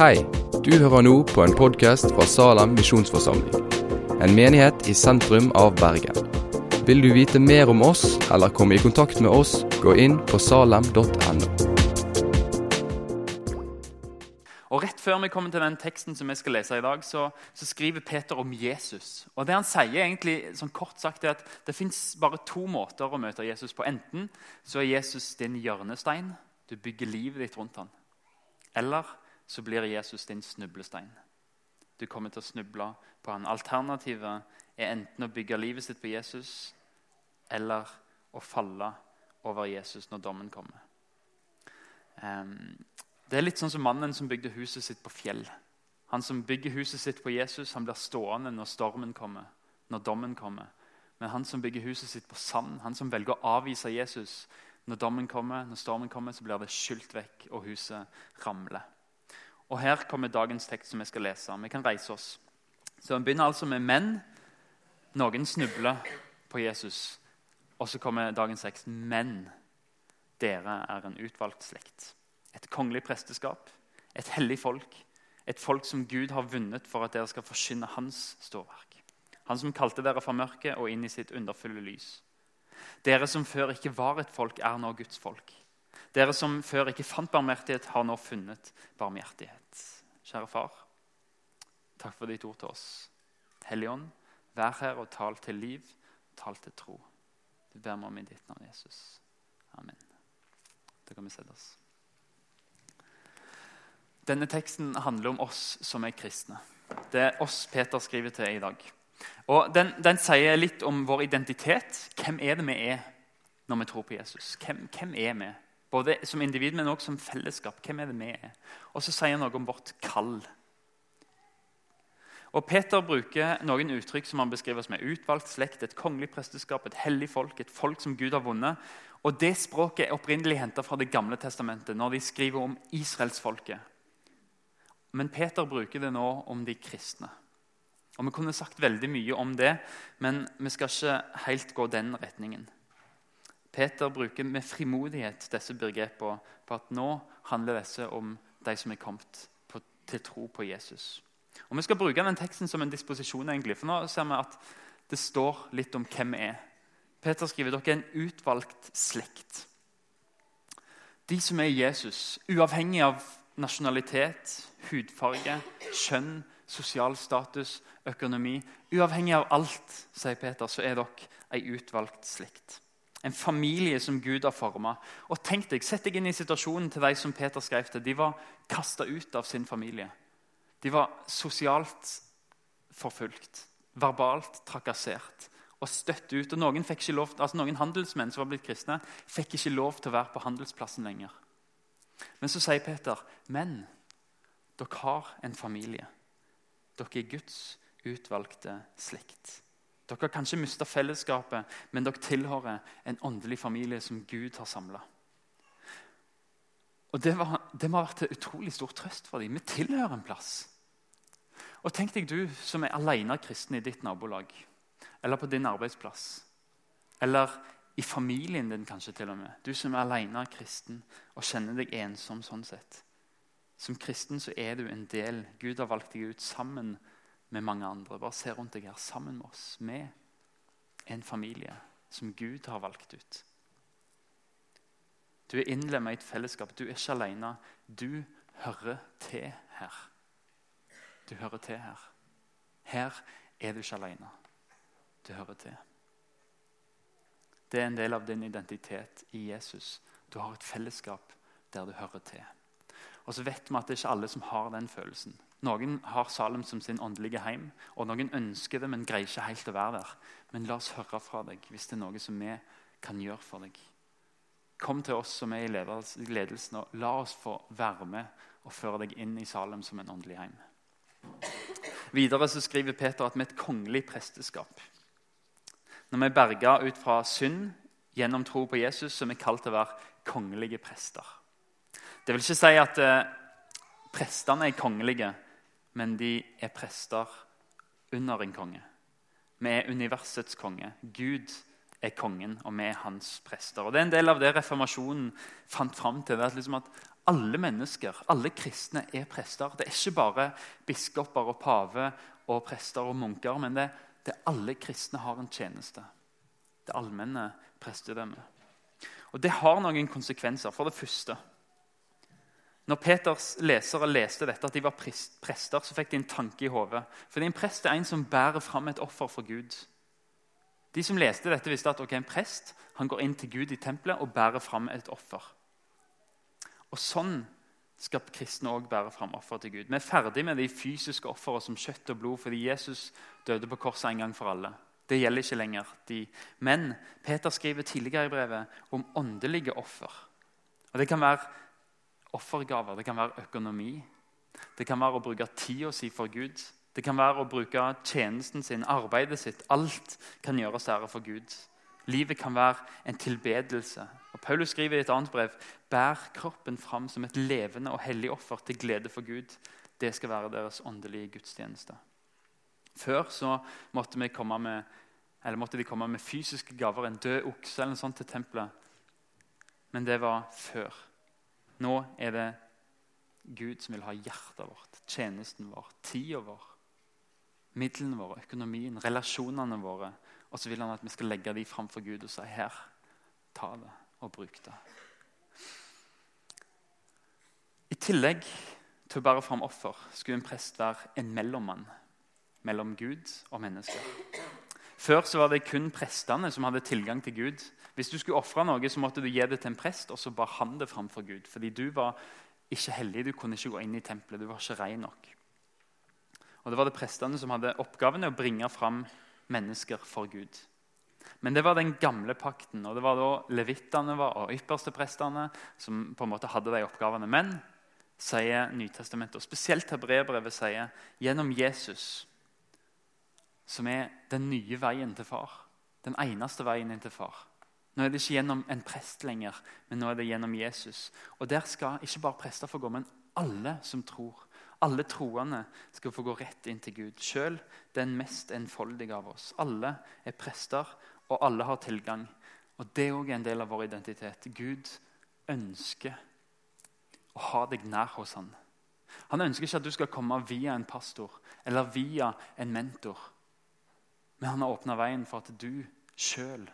Hei, du hører nå på en podkast fra Salem misjonsforsamling. En menighet i sentrum av Bergen. Vil du vite mer om oss eller komme i kontakt med oss, gå inn på salem.no. Og Rett før vi kommer til den teksten som vi skal lese i dag, så, så skriver Peter om Jesus. Og Det han sier egentlig, sånn kort sagt, er at det fins bare to måter å møte Jesus på. Enten så er Jesus din hjørnestein, du bygger livet ditt rundt han. Eller så blir Jesus din snublestein. Du kommer til å snuble på han. Alternativet er enten å bygge livet sitt på Jesus eller å falle over Jesus når dommen kommer. Um, det er litt sånn som mannen som bygde huset sitt på fjell. Han som bygger huset sitt på Jesus, han blir stående når stormen kommer, når dommen kommer. Men han som bygger huset sitt på sand, han som velger å avvise Jesus, når dommen kommer, når stormen kommer, så blir det skylt vekk, og huset ramler. Og Her kommer dagens tekst som vi skal lese. Vi kan reise oss. Så Den begynner altså med menn. Noen snubler på Jesus. Og så kommer dagens tekst. Men dere er en utvalgt slekt. Et kongelig presteskap. Et hellig folk. Et folk som Gud har vunnet for at dere skal forsyne hans ståverk. Han som kalte dere fra mørket og inn i sitt underfulle lys. Dere som før ikke var et folk, er nå Guds folk. Dere som før ikke fant barmhjertighet, har nå funnet barmhjertighet. Kjære far, takk for ditt ord til oss. Helligånd, vær her og tal til liv, tal til tro. Det ber vi om i ditt navn, Jesus. Amen. Da kan vi sette oss. Denne teksten handler om oss som er kristne. Det er oss Peter skriver til i dag. Og den, den sier litt om vår identitet. Hvem er det vi er når vi tror på Jesus? Hvem, hvem er vi? Både som individ, men også som fellesskap. Hvem er det vi er? Og så sier han noe om vårt kall. Og Peter bruker noen uttrykk som han beskriver som er utvalgt slekt, et kongelig presteskap, et hellig folk, et folk som Gud har vunnet. Og Det språket er opprinnelig henta fra Det gamle testamentet, når de skriver om israelsfolket. Men Peter bruker det nå om de kristne. Og Vi kunne sagt veldig mye om det, men vi skal ikke helt gå den retningen. Peter bruker med frimodighet disse begrepene på at nå handler disse om de som er kommet på, til tro på Jesus. Og Vi skal bruke den teksten som en disposisjon, egentlig, for nå ser vi at det står litt om hvem vi er. Peter skriver dere er en utvalgt slekt. De som er Jesus, uavhengig av nasjonalitet, hudfarge, kjønn, sosial status, økonomi Uavhengig av alt, sier Peter, så er dere ei utvalgt slekt. En familie som Gud har forma. Og tenk deg, Sett deg inn i situasjonen til de som Peter skrev til. De var kasta ut av sin familie. De var sosialt forfulgt, verbalt trakassert og støtt ut. Og Noen, lov, altså noen handelsmenn som var blitt kristne, fikk ikke lov til å være på handelsplassen lenger. Men så sier Peter, men dere har en familie. Dere er Guds utvalgte slekt. Dere har kanskje mista fellesskapet, men dere tilhører en åndelig familie som Gud har samla. Det, det, må ha vært til utrolig stor trøst for dem. Vi tilhører en plass. Og Tenk deg du som er alene kristen i ditt nabolag, eller på din arbeidsplass. Eller i familien din, kanskje til og med. Du som er alene kristen og kjenner deg ensom sånn sett. Som kristen så er du en del. Gud har valgt deg ut sammen med mange andre. Bare se rundt deg her sammen med oss. Med en familie som Gud har valgt ut. Du er innlemmet i et fellesskap. Du er ikke alene. Du hører til her. Du hører til her. Her er du ikke alene. Du hører til. Det er en del av din identitet i Jesus. Du har et fellesskap der du hører til. Og så vet vi at det er ikke alle som har den følelsen. Noen har Salem som sin åndelige heim, og noen ønsker det, men greier ikke helt å være der. Men la oss høre fra deg hvis det er noe som vi kan gjøre for deg. Kom til oss som er i ledelsen, og la oss få være med og føre deg inn i Salem som en åndelig heim. Videre så skriver Peter at vi er et kongelig presteskap. Når vi er berga ut fra synd gjennom tro på Jesus, så er vi kalt til å være kongelige prester. Det vil ikke si at eh, prestene er kongelige, men de er prester under en konge. Vi er universets konge. Gud er kongen, og vi er hans prester. Og Det er en del av det reformasjonen fant fram til. at, liksom at Alle mennesker, alle kristne, er prester. Det er ikke bare biskoper og pave og prester og munker, men det, det alle kristne har en tjeneste. Det allmenne prestedømmet. Og Det har noen konsekvenser. For det første Når Peters lesere leste dette, at de var prester, så fikk de en tanke i hodet. Fordi en prest er en som bærer fram et offer for Gud. De som leste dette, visste at okay, en prest går inn til Gud i tempelet og bærer fram et offer. Og Sånn skal kristne òg bære fram offer til Gud. Vi er ferdig med de fysiske ofrene som kjøtt og blod fordi Jesus døde på korset en gang for alle. Det gjelder ikke lenger. De. Men Peter skriver tidligere i brevet om åndelige offer. Og Det kan være offergaver, det kan være økonomi. Det kan være å bruke tida si for Gud. Det kan være å bruke tjenesten sin, arbeidet sitt. Alt kan gjøres ære for Gud. Livet kan være en tilbedelse. Og Paulus skriver i et annet brev bær kroppen fram som et levende og hellig offer til glede for Gud. Det skal være deres åndelige gudstjeneste. Før så måtte, vi komme med, måtte de komme med fysiske gaver, en død okse eller noe sånt til tempelet. Men det var før. Nå er det Gud som vil ha hjertet vårt, tjenesten vår, tida vår midlene våre, økonomien, relasjonene våre. Og så vil han at vi skal legge dem framfor Gud og si her, ta det og bruk det. I tillegg til å bære fram offer skulle en prest være en mellommann mellom Gud og mennesker. Før så var det kun prestene som hadde tilgang til Gud. Hvis du skulle ofre noe, så måtte du gi det til en prest, og så bar han det framfor Gud. Fordi du var ikke hellig, du kunne ikke gå inn i tempelet, du var ikke ren nok. Og Det var det prestene som hadde oppgaven å bringe fram mennesker for Gud. Men det var den gamle pakten, og det var da levittene var, og yppersteprestene som på en måte hadde de oppgavene. Men, sier Nytestamentet, og spesielt Hebreerbrevet sier, gjennom Jesus, som er den nye veien til far, den eneste veien inn til far. Nå er det ikke gjennom en prest lenger, men nå er det gjennom Jesus. Og Der skal ikke bare prester få gå, men alle som tror. Alle troende skal få gå rett inn til Gud, sjøl den mest enfoldige av oss. Alle er prester, og alle har tilgang. Og Det er òg en del av vår identitet. Gud ønsker å ha deg nær hos han. Han ønsker ikke at du skal komme via en pastor eller via en mentor. Men han har åpna veien for at du sjøl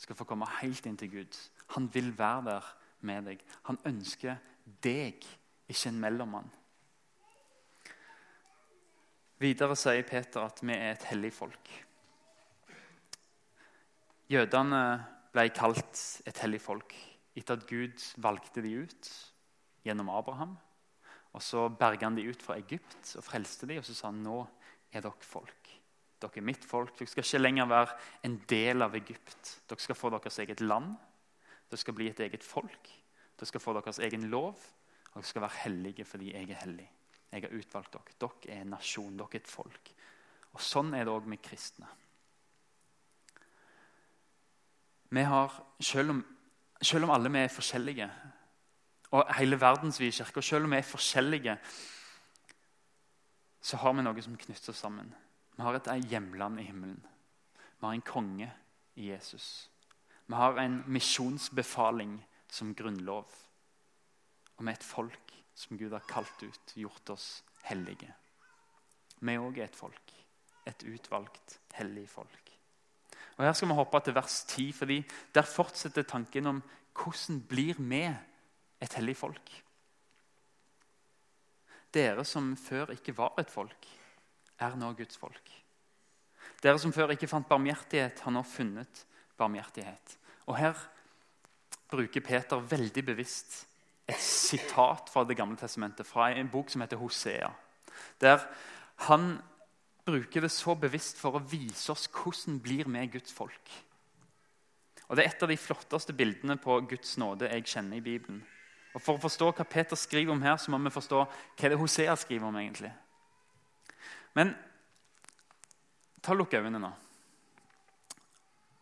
skal få komme helt inn til Gud. Han vil være der med deg. Han ønsker deg, ikke en mellommann. Videre sier Peter at vi er et hellig folk. Jødene ble kalt et hellig folk etter at Gud valgte de ut gjennom Abraham. Og Så berga han de ut fra Egypt og frelste de, og så sa han nå er dere folk. Dere er mitt folk. Dere skal ikke lenger være en del av Egypt. Dere skal få deres eget land. Dere skal bli et eget folk. Dere skal få deres egen lov. Og dere skal være hellige fordi jeg er hellig. Jeg har utvalgt dere. Dere er en nasjon, dere er et folk. Og Sånn er det òg med kristne. Vi har, selv om, selv om alle vi er forskjellige, og hele verdensvide kirker, selv om vi er forskjellige, så har vi noe som knytter oss sammen. Vi har et hjemland i himmelen. Vi har en konge i Jesus. Vi har en misjonsbefaling som grunnlov. Og vi er et folk som Gud har kalt ut, gjort oss hellige. Vi òg er et folk. Et utvalgt, hellig folk. Og Her skal vi hoppe til vers 10, fordi der fortsetter tanken om hvordan blir vi et hellig folk. Dere som før ikke var et folk, er nå Guds folk. Dere som før ikke fant barmhjertighet, har nå funnet barmhjertighet. Og Her bruker Peter veldig bevisst et sitat fra Det gamle testamentet, fra en bok som heter Hosea. Der han bruker det så bevisst for å vise oss hvordan blir vi Guds folk. Og Det er et av de flotteste bildene på Guds nåde jeg kjenner i Bibelen. Og For å forstå hva Peter skriver om her, så må vi forstå hva det Hosea skriver om. egentlig. Men ta lukk øynene nå.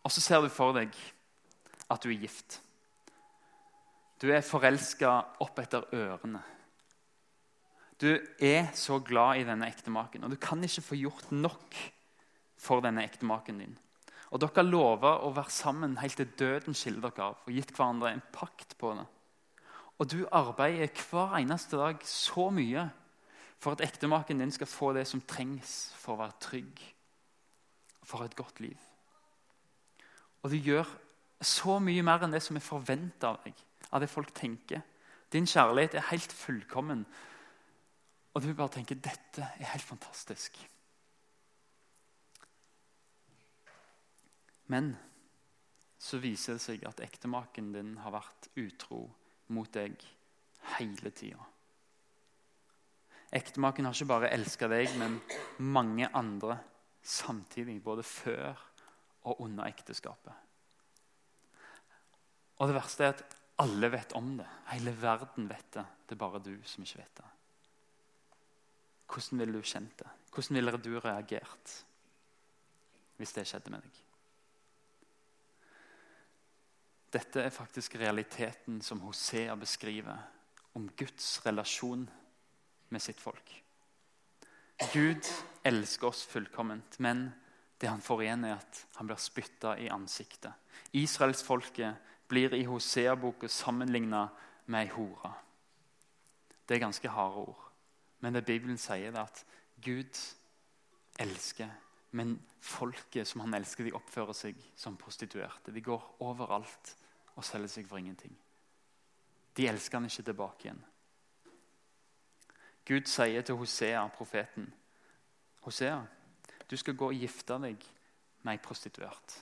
Og så ser du for deg at du er gift. Du er forelska opp etter ørene. Du er så glad i denne ektemaken, og du kan ikke få gjort nok for denne ektemaken din. Og dere lova å være sammen helt til døden skiller dere av, og gitt hverandre en pakt på det. Og du arbeider hver eneste dag så mye for at ektemaken din skal få det som trengs for å være trygg, for et godt liv. Og du gjør så mye mer enn det som er forventa av deg, av det folk tenker. Din kjærlighet er helt fullkommen, og du bare tenker dette er helt fantastisk. Men så viser det seg at ektemaken din har vært utro mot deg hele tida. Ektemaken har ikke bare elska deg, men mange andre samtidig. Både før og under ekteskapet. Og det verste er at alle vet om det. Hele verden vet det. Det er bare du som ikke vet det. Hvordan ville du kjent det? Hvordan ville du reagert hvis det skjedde med deg? Dette er faktisk realiteten som Hosea beskriver om Guds relasjon med sitt folk. Gud elsker oss fullkomment, men det han får igjen, er at han blir spytta i ansiktet. Israelsfolket blir i Hosea-boka sammenligna med ei hore. Det er ganske harde ord. Men det Bibelen sier, er at Gud elsker, men folket som han elsker, de oppfører seg som prostituerte. De går overalt og selger seg for ingenting. De elsker han ikke tilbake igjen. Gud sier til Hosea, profeten, Hosea, du skal gå og gifte deg med ei prostituert.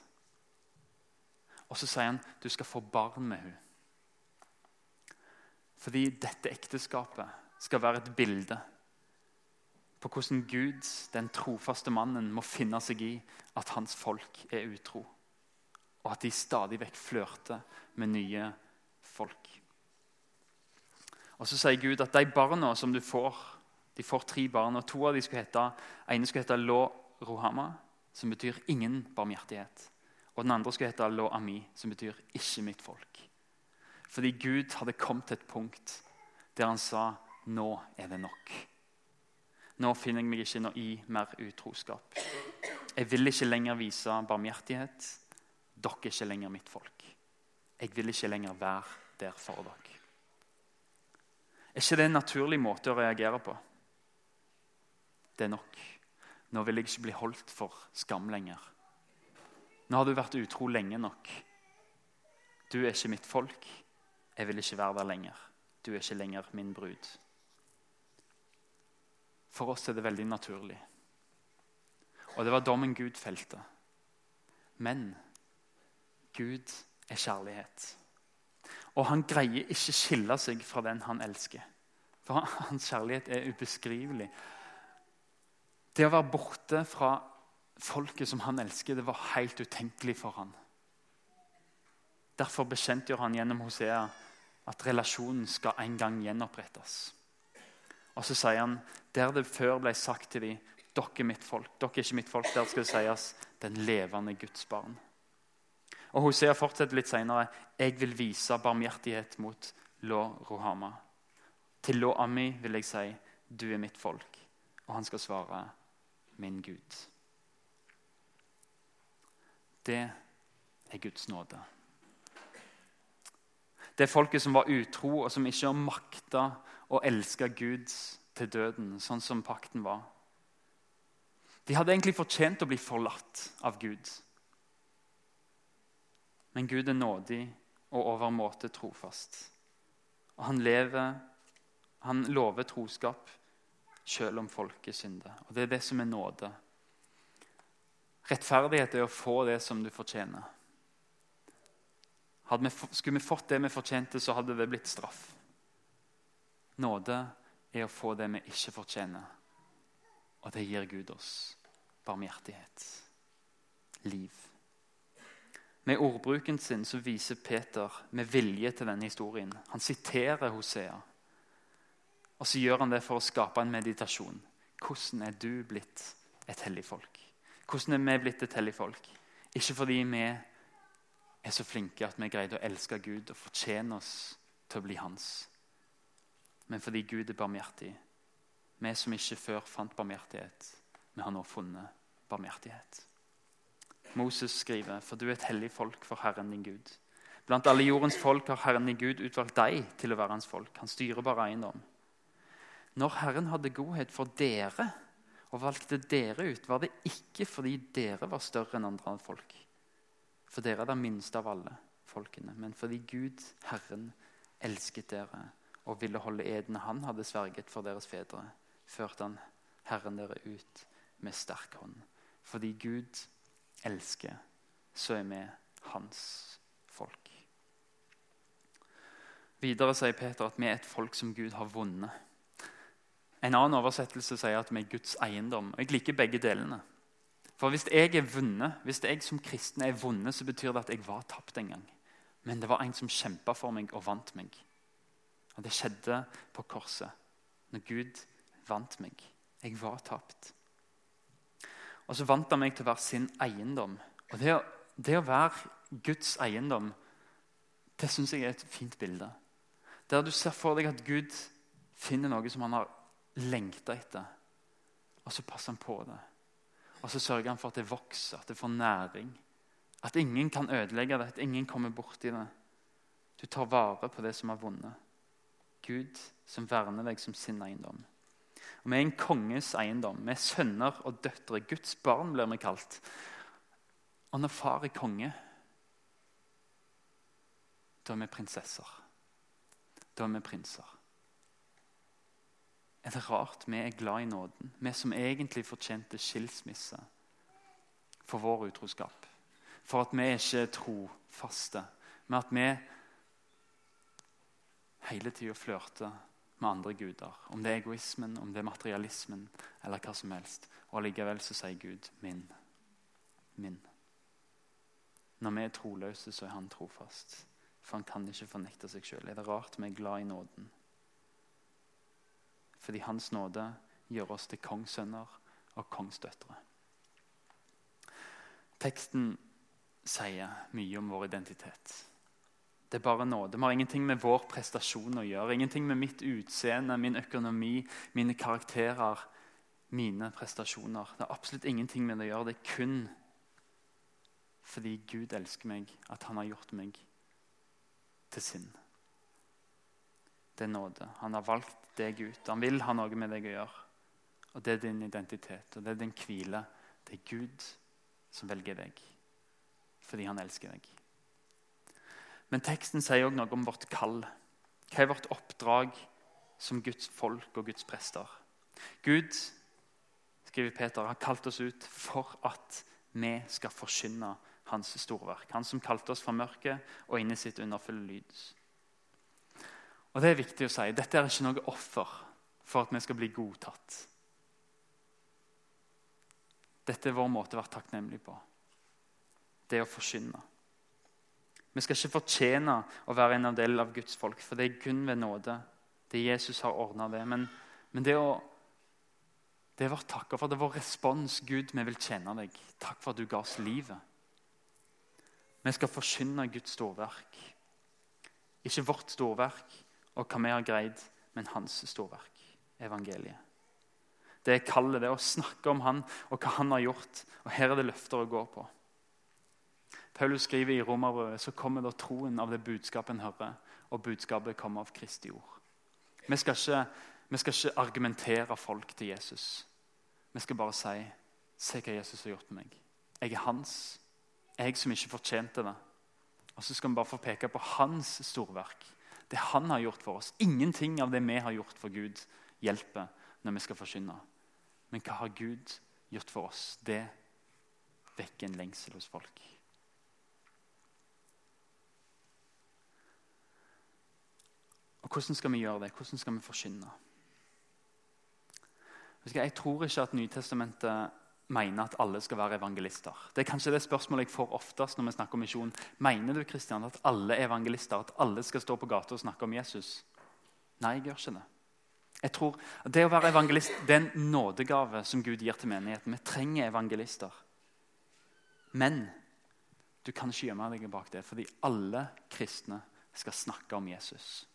Og så sier han du skal få barn med henne. Fordi dette ekteskapet skal være et bilde på hvordan Gud, den trofaste mannen, må finne seg i at hans folk er utro. Og at de stadig vekk flørter med nye folk. Og Så sier Gud at de barna som du får De får tre barn. og To av dem skulle hete, ene skulle hete Lo Rohama, som betyr ingen barmhjertighet. Og den andre skulle hete Lo Ami, som betyr ikke mitt folk. Fordi Gud hadde kommet til et punkt der han sa nå er det nok. Nå finner jeg meg ikke noe i mer utroskap. Jeg vil ikke lenger vise barmhjertighet. Dere er ikke lenger mitt folk. Jeg vil ikke lenger være der for dere. Er ikke det en naturlig måte å reagere på? Det er nok. Nå vil jeg ikke bli holdt for skam lenger. Nå har du vært utro lenge nok. Du er ikke mitt folk. Jeg vil ikke være der lenger. Du er ikke lenger min brud. For oss er det veldig naturlig. Og det var dommen Gud felte. Men Gud er kjærlighet. Og han greier ikke skille seg fra den han elsker. For hans kjærlighet er ubeskrivelig. Det å være borte fra folket som han elsker, det var helt utenkelig for han. Derfor bekjentgjør han gjennom Hosea at relasjonen skal en gang gjenopprettes. Og så sier han der det før ble sagt til dem dere er mitt folk, dere er ikke mitt folk, der skal det sies den levende Guds barn. Og Hosea fortsetter litt senere. Jeg vil vise barmhjertighet mot Lo Rohama. Til Lo Ami vil jeg si, du er mitt folk. Og han skal svare, min Gud. Det er Guds nåde. Det er folket som var utro, og som ikke har makta å elske Gud til døden, sånn som pakten var. De hadde egentlig fortjent å bli forlatt av Gud. Men Gud er nådig og overmåte trofast. Og han, lever, han lover troskap selv om folket synder. Og Det er det som er nåde. Rettferdighet er å få det som du fortjener. Vi, skulle vi fått det vi fortjente, så hadde det blitt straff. Nåde er å få det vi ikke fortjener. Og det gir Gud oss barmhjertighet, liv. Med ordbruken sin så viser Peter med vilje til denne historien. Han siterer Hosea. Og så gjør han det for å skape en meditasjon. Hvordan er du blitt et hellig folk? Hvordan er vi blitt et hellig folk? Ikke fordi vi er så flinke at vi greide å elske Gud og fortjene oss til å bli hans men fordi Gud er barmhjertig. Vi som ikke før fant barmhjertighet, vi har nå funnet barmhjertighet. Moses skriver, for du er et hellig folk for Herren din Gud. Blant alle jordens folk har Herren din Gud utvalgt deg til å være hans folk. Han styrer bare eiendom. Når Herren hadde godhet for dere og valgte dere ut, var det ikke fordi dere var større enn andre folk. For dere er det minste av alle folkene. Men fordi Gud, Herren, elsket dere og ville holde eden han hadde sverget for deres fedre, førte han Herren dere ut med sterk hånd. Fordi Gud elsker, så er vi hans folk. Videre sier Peter at vi er et folk som Gud har vunnet. En annen oversettelse sier at vi er Guds eiendom. og Jeg liker begge delene. For Hvis jeg er vunnet, hvis jeg som kristen er vunnet, så betyr det at jeg var tapt en gang. Men det var en som kjempa for meg og vant meg. Og Det skjedde på korset, når Gud vant meg. Jeg var tapt. Og så vant han meg til å være sin eiendom. Og Det det å være Guds eiendom, det syns jeg er et fint bilde. Der du ser for deg at Gud finner noe som han har lengta etter, og så passer han på det. Og så sørger han for at det vokser, at det får næring. At ingen kan ødelegge det, at ingen kommer borti det. Du tar vare på det som har vunnet. Gud som verner deg som sin eiendom. Og Vi er en konges eiendom. Vi er sønner og døtre. Guds barn blir vi kalt. Og når far er konge, da er vi prinsesser. Da er vi prinser. Er det rart vi er glad i nåden? Vi som egentlig fortjente skilsmisse for vår utroskap. For at vi ikke er trofaste. Men at vi hele tida flørter med andre guder. Om det er egoismen, om det er materialismen eller hva som helst. Og allikevel så sier Gud 'min'. Min. Når vi er troløse, så er han trofast. For han kan ikke fornekte seg sjøl. Er det rart vi er glad i nåden? Fordi Hans nåde gjør oss til kongssønner og kongsdøtre. Teksten sier mye om vår identitet. Det er bare nåde. Vi har ingenting med vår prestasjon å gjøre. Ingenting med mitt utseende, min økonomi, mine karakterer, mine prestasjoner. Det har absolutt ingenting med det å gjøre. Det er kun fordi Gud elsker meg, at han har gjort meg til sin. Det er nåde. Han har valgt deg ut. Han vil ha noe med deg å gjøre. Og Det er din identitet, og det er din hvile. Det er Gud som velger deg fordi han elsker deg. Men teksten sier òg noe om vårt kall. Hva er vårt oppdrag som Guds folk og Guds prester? Gud skriver Peter, har kalt oss ut for at vi skal forkynne hans storverk. Han som kalte oss fra mørket og inn i sitt underfulle lyd. Og det er viktig å si. Dette er ikke noe offer for at vi skal bli godtatt. Dette er vår måte å være takknemlig på. Det å forkynne. Vi skal ikke fortjene å være en del av Guds folk, for det er kun ved nåde. Det Jesus har ordna det. Men, men, det, å, det er takker for. Det er vår respons. Gud, vi vil tjene deg. Takk for at du ga oss livet. Vi skal forkynne Guds storverk. Ikke vårt storverk, og hva vi har greid, men hans storverk, evangeliet. Det er kallet, det å snakke om han og hva han har gjort. Og her er det løfter å gå på. Paulus skriver i Romerbrevet så kommer da troen av det budskapet en hører, og budskapet kommer av Kristi ord. Vi skal, ikke, vi skal ikke argumentere folk til Jesus. Vi skal bare si Se hva Jesus har gjort med meg. Jeg er hans. Jeg som ikke fortjente det. Og så skal vi bare få peke på hans storverk det han har gjort for oss. Ingenting av det vi har gjort for Gud, hjelper når vi skal forkynne. Men hva har Gud gjort for oss? Det vekker en lengsel hos folk. Hvordan skal vi gjøre det? Hvordan skal vi forkynne? Jeg tror ikke at Nytestamentet mener at alle skal være evangelister. Det er kanskje det spørsmålet jeg får oftest når vi snakker om misjon. Mener du Kristian, at alle er evangelister, at alle skal stå på gata og snakke om Jesus? Nei, jeg gjør ikke det. Jeg tror at Det å være evangelist det er en nådegave som Gud gir til menigheten. Vi trenger evangelister. Men du kan ikke gjemme deg bak det, fordi alle kristne skal snakke om Jesus.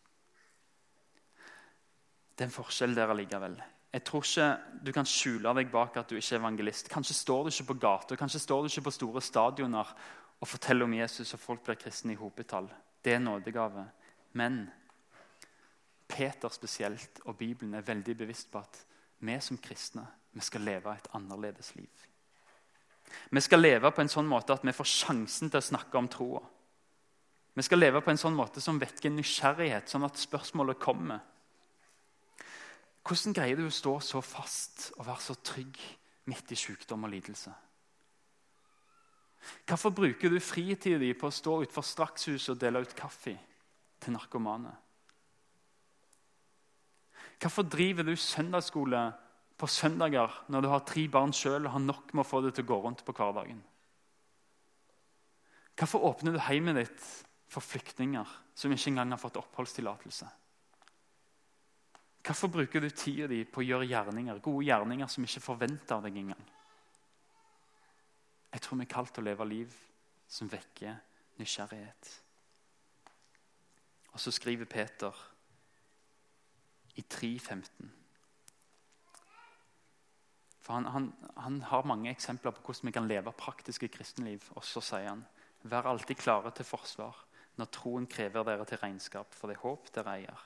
Det er en forskjell der allikevel. Jeg tror ikke du kan skjule deg bak at du ikke er evangelist. Kanskje står du ikke på gata, kanskje står du ikke på store stadioner og forteller om Jesus, og folk blir kristne i hopetall. Det er nådegave. Men Peter spesielt og Bibelen er veldig bevisst på at vi som kristne vi skal leve et annerledes liv. Vi skal leve på en sånn måte at vi får sjansen til å snakke om troa. Vi skal leve på en sånn måte som vekker nysgjerrighet, sånn at spørsmålet kommer. Hvordan greier du å stå så fast og være så trygg midt i sykdom og lidelse? Hvorfor bruker du fritida di på å stå utenfor strakshuset og dele ut kaffe til narkomane? Hvorfor driver du søndagsskole på søndager når du har tre barn sjøl og har nok med å få det til å gå rundt på hverdagen? Hvorfor åpner du heimet ditt for flyktninger som ikke engang har fått oppholdstillatelse? Hvorfor bruker du tida di på å gjøre gjerninger, gode gjerninger som ikke forventer av deg engang? Jeg tror vi er kalt til å leve liv som vekker nysgjerrighet. Og så skriver Peter i 3.15 For han, han, han, har mange eksempler på hvordan vi kan leve praktiske kristenliv. Og så sier han Vær alltid klare til forsvar når troen krever dere til regnskap for det håp dere eier.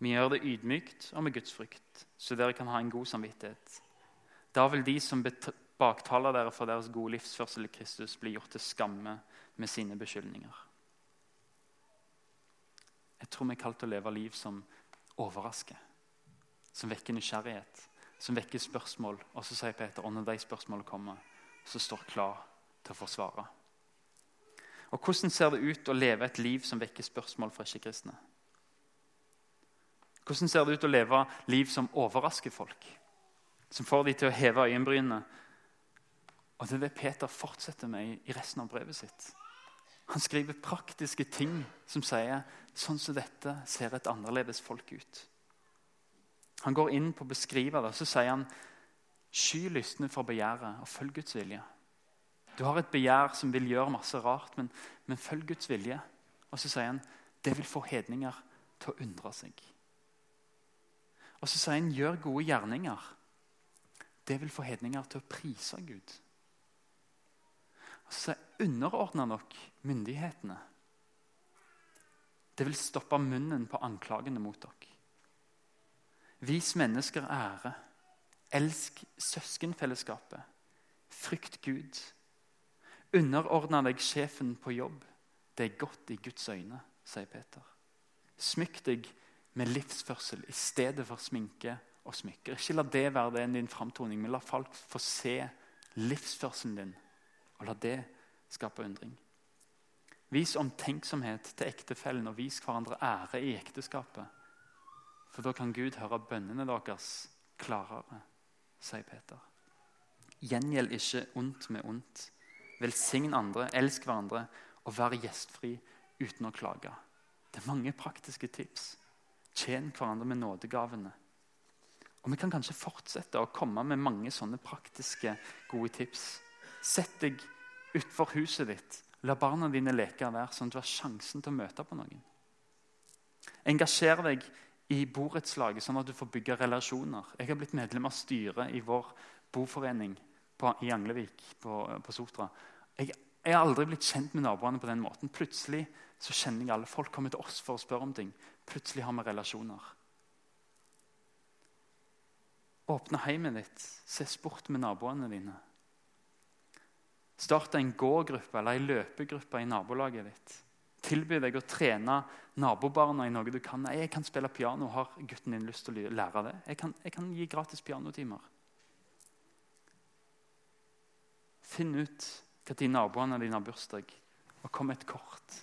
Vi gjør det ydmykt og med Guds frykt, så dere kan ha en god samvittighet. Da vil de som baktaler dere for deres gode livsførsel i Kristus, bli gjort til skamme med sine beskyldninger. Jeg tror vi er kalt til å leve liv som overrasker, som vekker nysgjerrighet, som vekker spørsmål. Og så sier Peter og når de spørsmålene kommer, så står klar til å forsvare. Og Hvordan ser det ut å leve et liv som vekker spørsmål fra ikke-kristne? Hvordan ser det ut å leve liv som overrasker folk? Som får de til å heve øyenbrynene? Og Det er det Peter fortsetter med i resten av brevet sitt. Han skriver praktiske ting som sier sånn som dette ser et annerledes folk ut. Han går inn på å beskrive det, så sier han sky lystne for begjæret og følg Guds vilje. Du har et begjær som vil gjøre masse rart, men, men følg Guds vilje. Og så sier han det vil få hedninger til å undre seg. Og så sier han gjør gode gjerninger. Det vil få hedninger til å prise Gud Og så underordna nok myndighetene. Det vil stoppe munnen på anklagene mot dere. Vis mennesker ære. Elsk søskenfellesskapet. Frykt Gud. Underordna deg sjefen på jobb. Det er godt i Guds øyne, sier Peter. Smykk deg med livsførsel i stedet for sminke og smykker. Ikke la det være det din framtoning, men la folk få se livsførselen din og la det skape undring. Vis omtenksomhet til ektefellen og vis hverandre ære i ekteskapet. For da kan Gud høre bønnene deres klarere, sier Peter. Gjengjeld ikke ondt med ondt. Velsign andre, elsk hverandre og vær gjestfri uten å klage. Det er mange praktiske tips. Tjen hverandre med nådegavene. Og Vi kan kanskje fortsette å komme med mange sånne praktiske, gode tips. Sett deg utenfor huset ditt. La barna dine leke der, sånn at du har sjansen til å møte på noen. Engasjer deg i borettslaget, sånn at du får bygge relasjoner. Jeg har blitt medlem av styret i vår boforening på, i Anglevik på, på Sotra. Jeg, jeg, har aldri blitt kjent med naboene på den måten. Plutselig så kjenner jeg alle. Folk kommer til oss for å spørre om ting. Plutselig har vi relasjoner. Åpne heimet ditt. Se sport med naboene dine. Start en gågruppe eller en løpegruppe i nabolaget ditt. Tilby deg å trene nabobarna i noe du kan. Jeg kan spille piano. Har gutten din lyst til å lære det? Jeg kan, jeg kan gi gratis pianotimer. Finn ut når naboene dine har bursdag, og kom med et kort.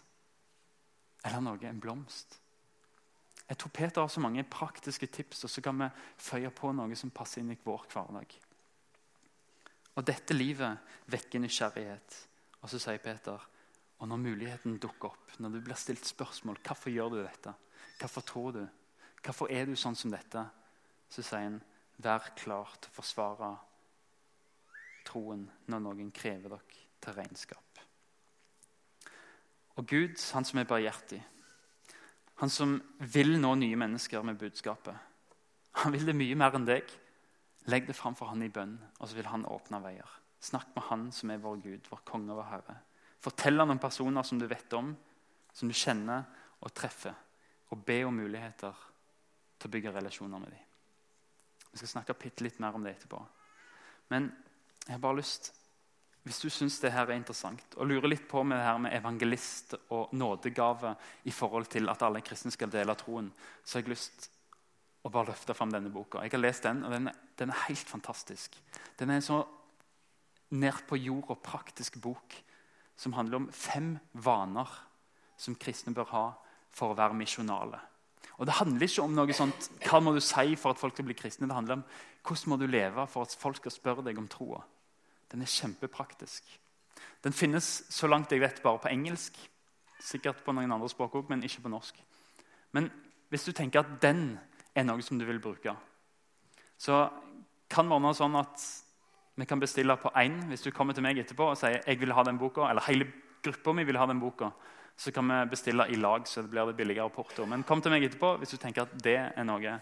Eller noe, en blomst. Jeg tror Peter har så mange praktiske tips, og så kan vi føye på noe som passer inn i vår hverdag. Og dette livet vekker nysgjerrighet. Og så sier Peter og når muligheten dukker opp, når du blir stilt spørsmål hvorfor gjør du dette, hvorfor tror du, hvorfor er du sånn som dette, så sier han vær klar til å forsvare troen når noen krever dere til regnskap. Og Gud, han som er barhjertig, han som vil nå nye mennesker med budskapet, Han vil det mye mer enn deg. Legg det fram for han i bønn, og så vil han åpne veier. Snakk med han som er vår Gud, vår konge og vår herre. Fortell han om personer som du vet om, som du kjenner og treffer. Og be om muligheter til å bygge relasjoner med dem. Vi skal snakke litt mer om det etterpå. Men jeg har bare lyst hvis du syns det er interessant og lurer litt på med det her med evangelist og nådegave i forhold til at alle kristne skal dele troen, så har jeg lyst å bare løfte fram denne boka. Jeg har lest den, og den, den er helt fantastisk. Den er en så ned på jord og praktisk bok som handler om fem vaner som kristne bør ha for å være misjonale. Og Det handler ikke om noe sånt, hva må du si for at folk skal bli kristne. Det handler om hvordan må du leve for at folk skal spørre deg om troa. Den er kjempepraktisk. Den finnes så langt jeg vet bare på engelsk. Sikkert på noen andre språk òg, men ikke på norsk. Men hvis du tenker at den er noe som du vil bruke, så kan det være sånn at vi kan bestille på én hvis du kommer til meg etterpå og sier jeg vil ha den boka, eller hele gruppa mi vil ha den boka så kan vi bestille i lag, så det blir det billigere porto. Men kom til meg etterpå hvis du tenker at det er noe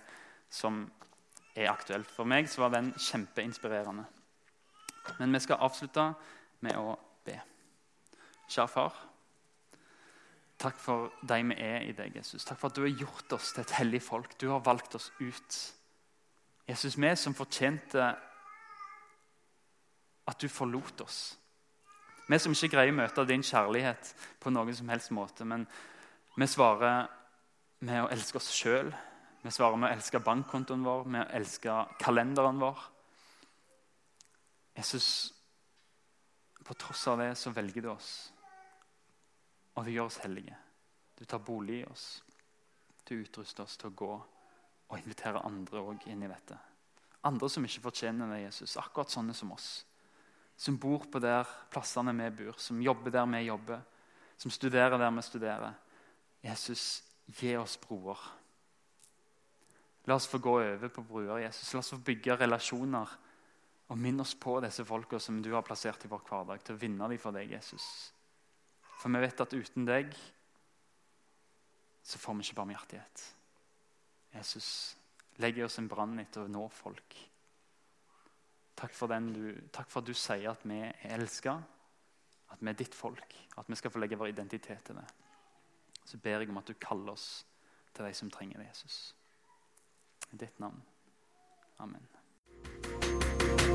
som er aktuelt. For meg så var den kjempeinspirerende. Men vi skal avslutte med å be. Kjære far. Takk for deg vi er i deg, Jesus. Takk for at du har gjort oss til et hellig folk. Du har valgt oss ut. Jesus, vi som fortjente at du forlot oss. Vi som ikke greier å møte din kjærlighet på noen som helst måte. Men vi svarer med å elske oss sjøl. Vi svarer med å elske bankkontoen vår, med å elske kalenderen vår. Jesus, på tross av det så velger du oss. Og du gjør oss hellige. Du tar bolig i oss. Du utruster oss til å gå og invitere andre òg inn i dette. Andre som ikke fortjener det, Jesus. Akkurat sånne som oss som bor på der plassene vi bor, som jobber der vi jobber, som studerer der vi studerer. Jesus, gi oss broer. La oss få gå over på bruer. Jesus. La oss få bygge relasjoner og minn oss på disse folka som du har plassert i vår hverdag, til å vinne dem for deg, Jesus. For vi vet at uten deg så får vi ikke barmhjertighet. Jesus, legg i oss en brann etter å nå folk. Takk for, du, takk for, at du sier at vi er elska, at vi er ditt folk, at vi skal få legge vår identitet til det. Så ber jeg om at du kaller oss til de som trenger det, Jesus. I ditt navn. Amen.